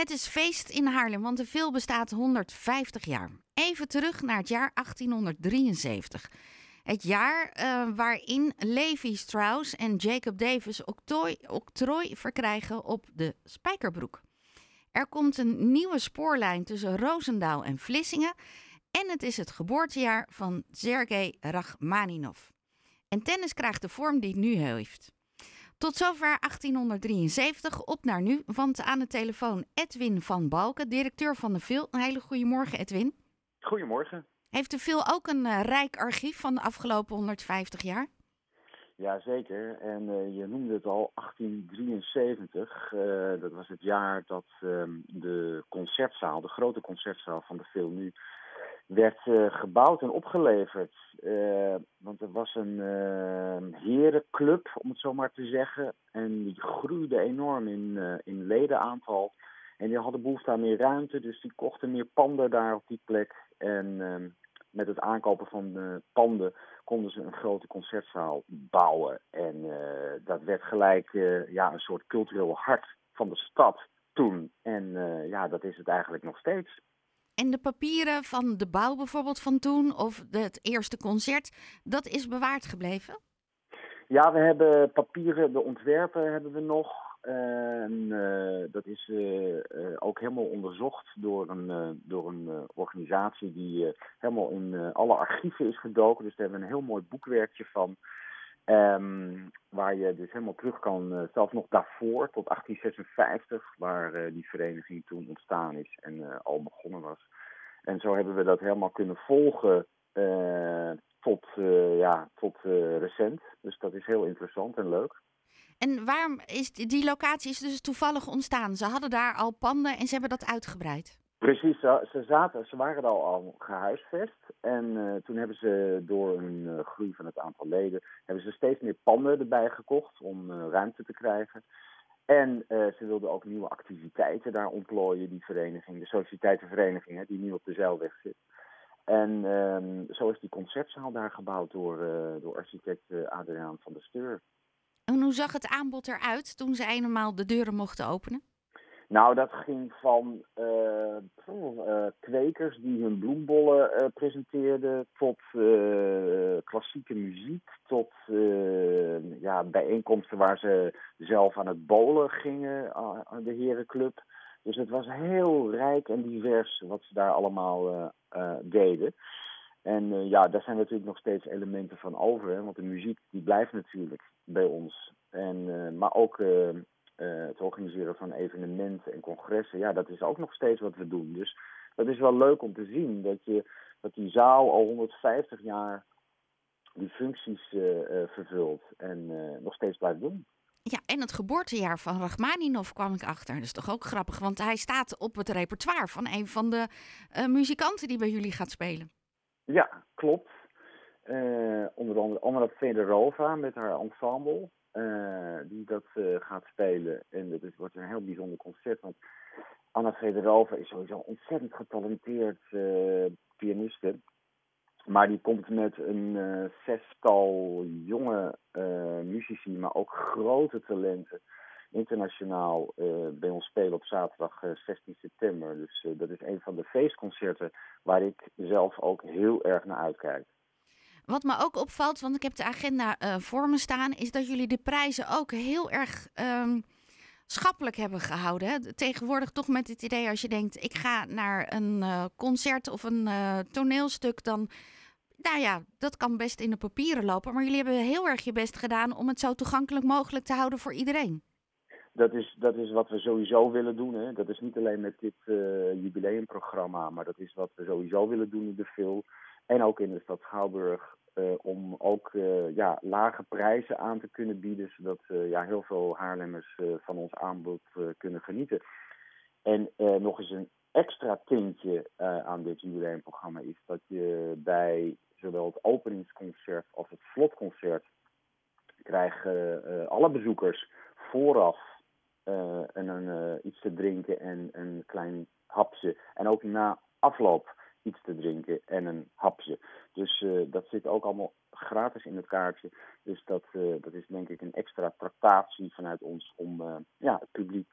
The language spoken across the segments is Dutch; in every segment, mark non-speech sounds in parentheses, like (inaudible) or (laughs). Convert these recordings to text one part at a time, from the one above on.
Het is feest in Haarlem, want de film bestaat 150 jaar. Even terug naar het jaar 1873. Het jaar uh, waarin Levi Strauss en Jacob Davis octrooi verkrijgen op de Spijkerbroek. Er komt een nieuwe spoorlijn tussen Roosendaal en Vlissingen. En het is het geboortejaar van Sergei Rachmaninov. En tennis krijgt de vorm die het nu heeft. Tot zover 1873, op naar nu. Want aan de telefoon Edwin van Balken, directeur van de VIL. Een hele goede morgen, Edwin. Goedemorgen. Heeft de VIL ook een uh, rijk archief van de afgelopen 150 jaar? Jazeker, en uh, je noemde het al, 1873. Uh, eh, dat was het jaar dat ehm, de concertzaal, de grote concertzaal van de VIL nu werd uh, gebouwd en opgeleverd. Uh, want er was een uh, herenclub, om het zo maar te zeggen. En die groeide enorm in, in ledenaantal. En die hadden behoefte aan meer ruimte, dus die kochten meer panden daar op die plek. En ehm, met het aankopen van de panden konden ze een grote concertzaal bouwen. En dat werd gelijk ja, een soort cultureel hart van de stad toen. En ja, dat is het eigenlijk nog steeds. En de papieren van de bouw bijvoorbeeld van toen, of het eerste concert, dat is bewaard gebleven? Ja, we hebben papieren, de ontwerpen hebben we nog. En uh, dat is uh, ook helemaal onderzocht door een, door een organisatie die helemaal in alle archieven is gedoken. Dus daar hebben we een heel mooi boekwerkje van. Um, waar je dus helemaal terug kan, zelfs nog daarvoor, tot 1856, waar die vereniging toen ontstaan is en al begonnen was. En zo hebben we dat helemaal kunnen volgen tot, ja, tot recent. Dus dat is heel interessant en leuk. En waarom is die locatie is dus toevallig ontstaan? Ze hadden daar al panden en ze hebben dat uitgebreid. Precies, ze, zaten, ze waren al, al gehuisvest. En uh, toen hebben ze door een uh, groei van het aantal leden... hebben ze steeds meer panden erbij gekocht om uh, ruimte te krijgen. En ze wilden ook nieuwe activiteiten daar ontplooien, die vereniging, de sociëteitenvereniging, die nu op de Zeilweg zit. En um, zo is die concertzaal daar gebouwd door, door architect Adriaan van der Steur. En hoe zag het aanbod eruit toen ze eenmaal de deuren mochten openen? Nou, dat ging van uh, uh, kwekers die hun bloembollen uh, presenteerden, tot klassieke muziek, tot ja, bijeenkomsten waar ze zelf aan het bolen gingen, aan de herenclub. Dus het was heel rijk en divers wat ze daar allemaal deden. En ja, daar zijn natuurlijk nog steeds elementen van over, want de muziek die blijft natuurlijk bij ons. En, maar ook uh, het organiseren van evenementen en congressen, ja, dat is ook nog steeds wat we doen. Dus dat is wel leuk om te zien dat, je, dat die zaal al 150 jaar die functies uh, uh, vervult en nog steeds blijft doen. Ja, en het geboortejaar van Rachmaninov kwam ik achter. Dat is toch ook grappig, want hij staat op het repertoire van een van de muzikanten die bij jullie gaat spelen. Ja, klopt. onder andere Federova met haar ensemble. Uh, die dat uh, gaat spelen. En dat is, wordt een heel bijzonder concert. Want Anna Federova is sowieso ontzettend getalenteerd uh, pianiste. Maar die komt met een zestal jonge muzici, maar ook grote talenten. Internationaal bij ons spelen op zaterdag 16 september. Dus dat is een van de feestconcerten waar ik zelf ook heel erg naar uitkijk. Wat me ook opvalt, want ik heb de agenda uh, voor me staan, is dat jullie de prijzen ook heel erg um, schappelijk hebben gehouden. Tegenwoordig toch met het idee als je denkt, ik ga naar een uh, concert of een uh, toneelstuk, dan, nou ja, dat kan best in de papieren lopen. Maar jullie hebben heel erg je best gedaan om het zo toegankelijk mogelijk te houden voor iedereen. Dat is, dat is wat we sowieso willen doen. Hè. Dat is niet alleen met dit jubileumprogramma, maar dat is wat we sowieso willen doen in de film. En ook in de stad Schouwburg. Uh, om ook uh, ja, lage prijzen aan te kunnen bieden, zodat uh, ja, heel veel Haarlemmers van ons aanbod kunnen genieten. En nog eens een extra tintje aan dit jubileumprogramma is dat je bij zowel het openingsconcert als het slotconcert krijgen alle bezoekers vooraf een iets te drinken en een klein hapje. En ook na afloop iets te drinken en een hapje. Dus dat zit ook allemaal gratis in het kaartje. Dus dat, dat is denk ik een extra tractatie vanuit ons om ja, het publiek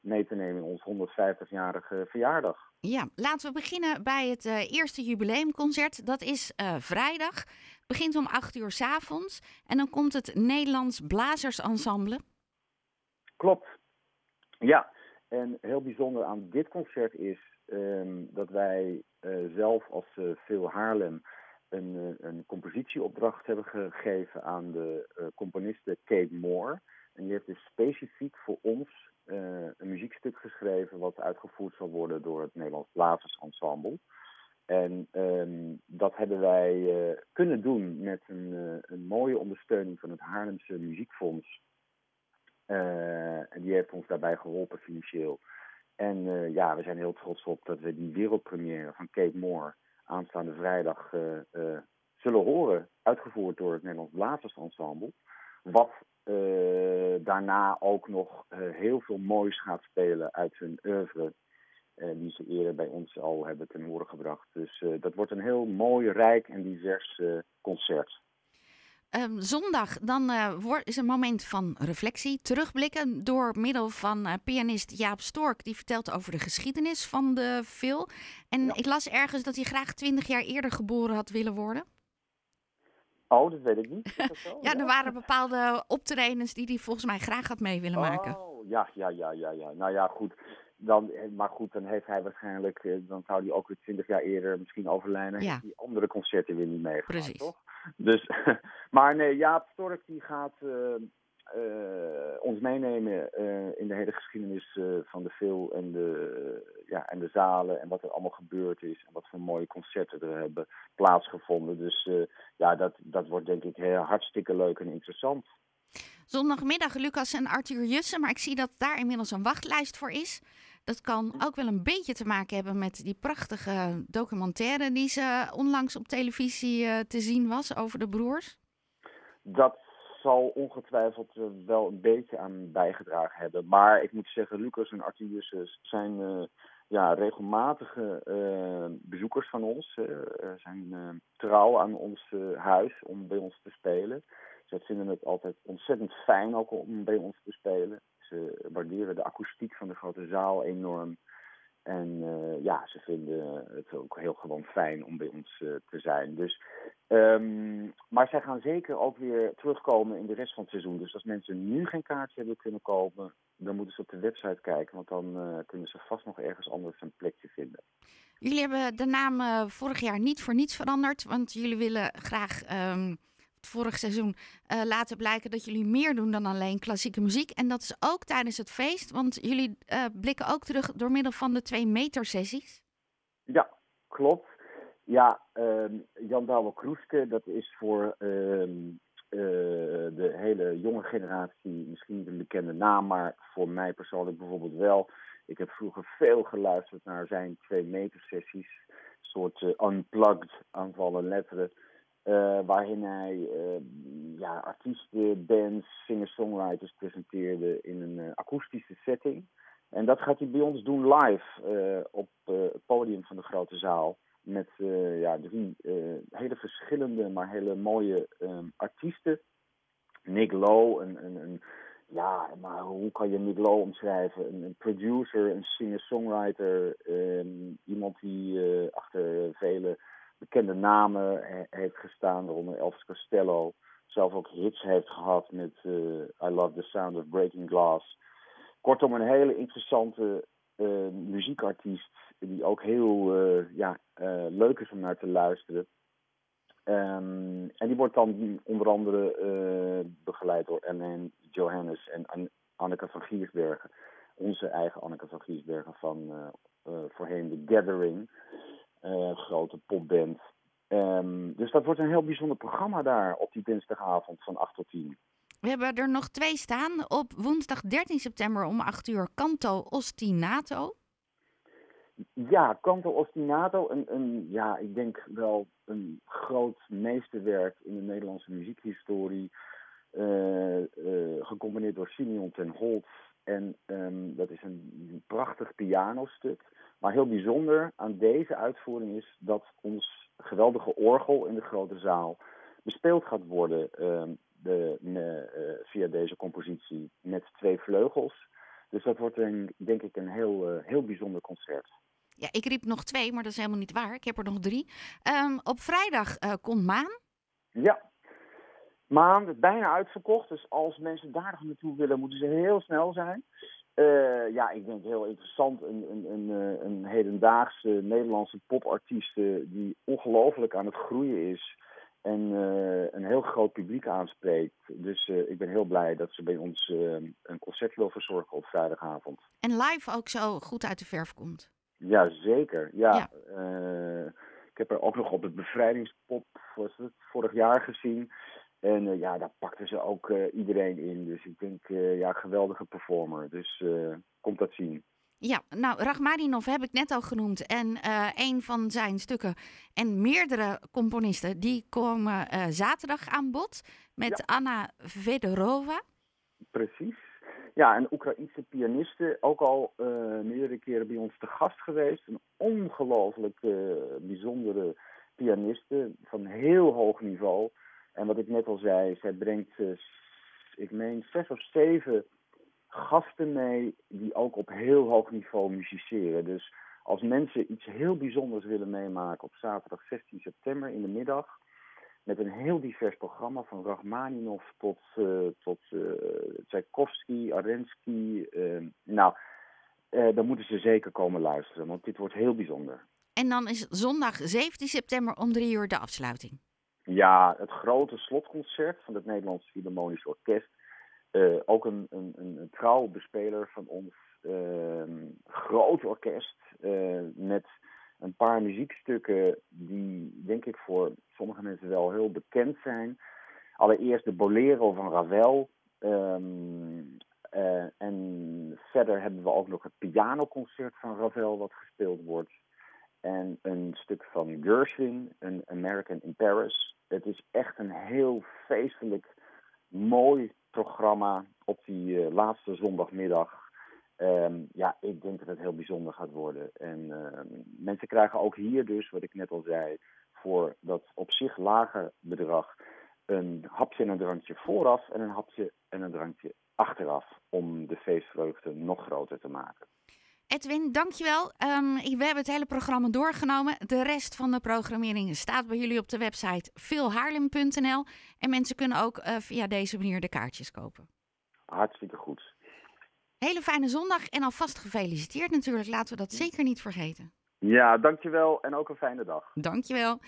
mee te nemen in ons 150-jarige verjaardag. Ja, laten we beginnen bij het eerste jubileumconcert. Dat is vrijdag. Begint om 8 uur s avonds. En dan komt het Nederlands Blazersensemble. Klopt. Ja, en heel bijzonder aan dit concert is ehm, dat wij uh, zelf als uh, Phil Haarlem een, uh, een compositieopdracht hebben gegeven aan de componiste Kate Moore. En die heeft dus specifiek voor ons een muziekstuk geschreven wat uitgevoerd zal worden door het Nederlands Blazersensemble. En um, dat hebben wij kunnen doen met een, een mooie ondersteuning van het Haarlemse Muziekfonds. Uh, en die heeft ons daarbij geholpen financieel. En uh, ja, we zijn heel trots op dat we die wereldpremière van Kate Moore aanstaande vrijdag uh, zullen horen. Uitgevoerd door het Nederlands Blazersensemble. Wat daarna ook nog heel veel moois gaat spelen uit hun oeuvre. die ze eerder bij ons al hebben ten horen gebracht. Dus dat wordt een heel mooi, rijk en divers concert. Um, zondag dan uh, wordt, is een moment van reflectie, terugblikken door middel van uh, pianist Jaap Stork. Die vertelt over de geschiedenis van de film. En ja. ik las ergens dat hij graag twintig jaar eerder geboren had willen worden. Oh, dat weet ik niet. ja, (laughs) ja, er waren bepaalde optredens die hij volgens mij graag had mee willen maken. Oh, ja, ja, ja, ja, ja. Nou ja, goed. Dan, eh, maar goed, dan heeft hij waarschijnlijk, dan zou hij ook weer twintig jaar eerder misschien overlijden. Ja. die andere concerten weer niet meegemaakt, Precies. toch? Dus, (laughs) maar nee, Jaap Stork die gaat uh, uh, ons meenemen uh, in de hele geschiedenis van de film en de, ja, en de zalen en wat er allemaal gebeurd is en wat voor mooie concerten er hebben plaatsgevonden. Dus ja, dat, dat wordt denk ik heel hartstikke leuk en interessant. Zondagmiddag Lucas en Arthur Jussen, maar ik zie dat daar inmiddels een wachtlijst voor is. Dat kan ook wel een beetje te maken hebben met die prachtige documentaire die ze onlangs op televisie uh, te zien was over de broers. Dat zal ongetwijfeld uh, wel een beetje aan bijgedragen hebben. Maar ik moet zeggen, Lucas en Arthur zijn uh, ja, regelmatige bezoekers van ons. zijn trouw aan ons huis om bij ons te spelen. Ze vinden het altijd ontzettend fijn ook om bij ons te spelen. Ze waarderen de akoestiek van de grote zaal enorm. En uh, ja, ze vinden het ook heel gewoon fijn om bij ons uh, te zijn. Dus, um, maar zij gaan zeker ook weer terugkomen in de rest van het seizoen. Dus als mensen nu geen kaartje hebben kunnen kopen, dan moeten ze op de website kijken. Want dan uh, kunnen ze vast nog ergens anders een plekje vinden. Jullie hebben de naam vorig jaar niet voor niets veranderd. Want jullie willen graag um, vorig seizoen uh, laten blijken dat jullie meer doen dan alleen klassieke muziek. En dat is ook tijdens het feest, want jullie uh, blikken ook terug door middel van de twee meter sessies. Ja, klopt. Ja, uh, Jan Douwe Kroeske, dat is voor ehm, eh, de hele jonge generatie misschien niet een bekende naam, maar voor mij persoonlijk bijvoorbeeld wel. Ik heb vroeger veel geluisterd naar zijn twee meter sessies, soort unplugged aanvallen letteren. Uh, waarin hij uh, ja, artiesten, bands, singer-songwriters presenteerde in een uh, akoestische setting. En dat gaat hij bij ons doen live op het podium van de grote zaal. Met ja, drie hele verschillende, maar hele mooie um, artiesten. Nick Lowe, een, een, een, ja, maar hoe kan je Nick Lowe omschrijven? Een, producer, een singer-songwriter, um, iemand die achter vele bekende namen heeft gestaan, waaronder Elvis Costello. Zelf ook hits heeft gehad met uh, I Love the Sound of Breaking Glass. Kortom, een hele interessante uh, muziekartiest die ook heel uh, ja, leuk is om naar te luisteren. Um, en die wordt dan onder andere begeleid door Ellen Johannes en An Anneke van Giersbergen. Onze eigen Anneke van Giersbergen van voorheen The Gathering grote popband. Um, dus dat wordt een heel bijzonder programma daar op die dinsdagavond van 8 tot 10. We hebben er nog twee staan. Op woensdag 13 september om 8 uur Canto Ostinato. Ja, Canto Ostinato. Een, een, ja, ik denk wel een groot meesterwerk in de Nederlandse muziekhistorie. Uh, uh, gecomponeerd door Simeon ten Holt. En ehm, dat is een prachtig pianostuk. Maar heel bijzonder aan deze uitvoering is dat ons geweldige orgel in de grote zaal bespeeld gaat worden ehm, de, uh, via deze compositie met twee vleugels. Dus dat wordt een, denk ik een heel, uh, heel bijzonder concert. Ja, ik riep nog twee, maar dat is helemaal niet waar. Ik heb er nog drie. Um, op vrijdag uh, komt Maan. Ja, Maan is bijna uitverkocht. Dus als mensen daar nog naartoe willen, moeten ze heel snel zijn. Uh, ja, ik denk heel interessant. Een, een, een, een hedendaagse Nederlandse popartieste die ongelooflijk aan het groeien is. En uh, een heel groot publiek aanspreekt. Dus uh, ik ben heel blij dat ze bij ons een concert wil verzorgen op vrijdagavond. En live ook zo goed uit de verf komt. Ja, zeker. Ja. ja. ik heb er ook nog op het bevrijdingspop was het, vorig jaar gezien. En uh, ja, daar pakten ze ook uh, iedereen in. Dus ik denk, uh, ja, geweldige performer. Dus komt dat zien. Ja, nou, Rachmaninov heb ik net al genoemd. En een van zijn stukken en meerdere componisten, die komen zaterdag aan bod met ja. Anna Vedorova. Precies. Ja, een Oekraïense pianiste, ook al meerdere keren bij ons te gast geweest. Een ongelooflijk bijzondere pianiste van heel hoog niveau. En wat ik net al zei, zij brengt, uh, ik meen, zes of zeven gasten mee die ook op heel hoog niveau musiceren. Dus als mensen iets heel bijzonders willen meemaken op zaterdag 16 september in de middag, met een heel divers programma van Rachmaninov tot, uh, tot uh, Tchaikovsky, Arensky. nou, dan moeten ze zeker komen luisteren, want dit wordt heel bijzonder. En dan is zondag 17 september om drie uur de afsluiting. Ja, het grote slotconcert van het Nederlands Philharmonisch Orkest. Uh, ook een, een, een, trouwe bespeler van ons uh, groot orkest. Uh, met een paar muziekstukken die, denk ik, voor sommige mensen wel heel bekend zijn. Allereerst de Bolero van Ravel. Um, en verder hebben we ook nog het pianoconcert van Ravel, wat gespeeld wordt. En een stuk van Gershwin, een American in Paris. Het is echt een heel feestelijk, mooi programma op die uh, laatste zondagmiddag. Um, ja, ik denk dat het heel bijzonder gaat worden. En uh, mensen krijgen ook hier dus, wat ik net al zei, voor dat op zich lage bedrag een hapje en een drankje vooraf en een hapje en een drankje achteraf om de feestvreugde nog groter te maken. Edwin, dankjewel. Um, we hebben het hele programma doorgenomen. De rest van de programmering staat bij jullie op de website veelhaarlem.nl. En mensen kunnen ook uh, via deze manier de kaartjes kopen. Hartstikke goed. Hele fijne zondag en alvast gefeliciteerd natuurlijk. Laten we dat zeker niet vergeten. Ja, dankjewel en ook een fijne dag. Dankjewel.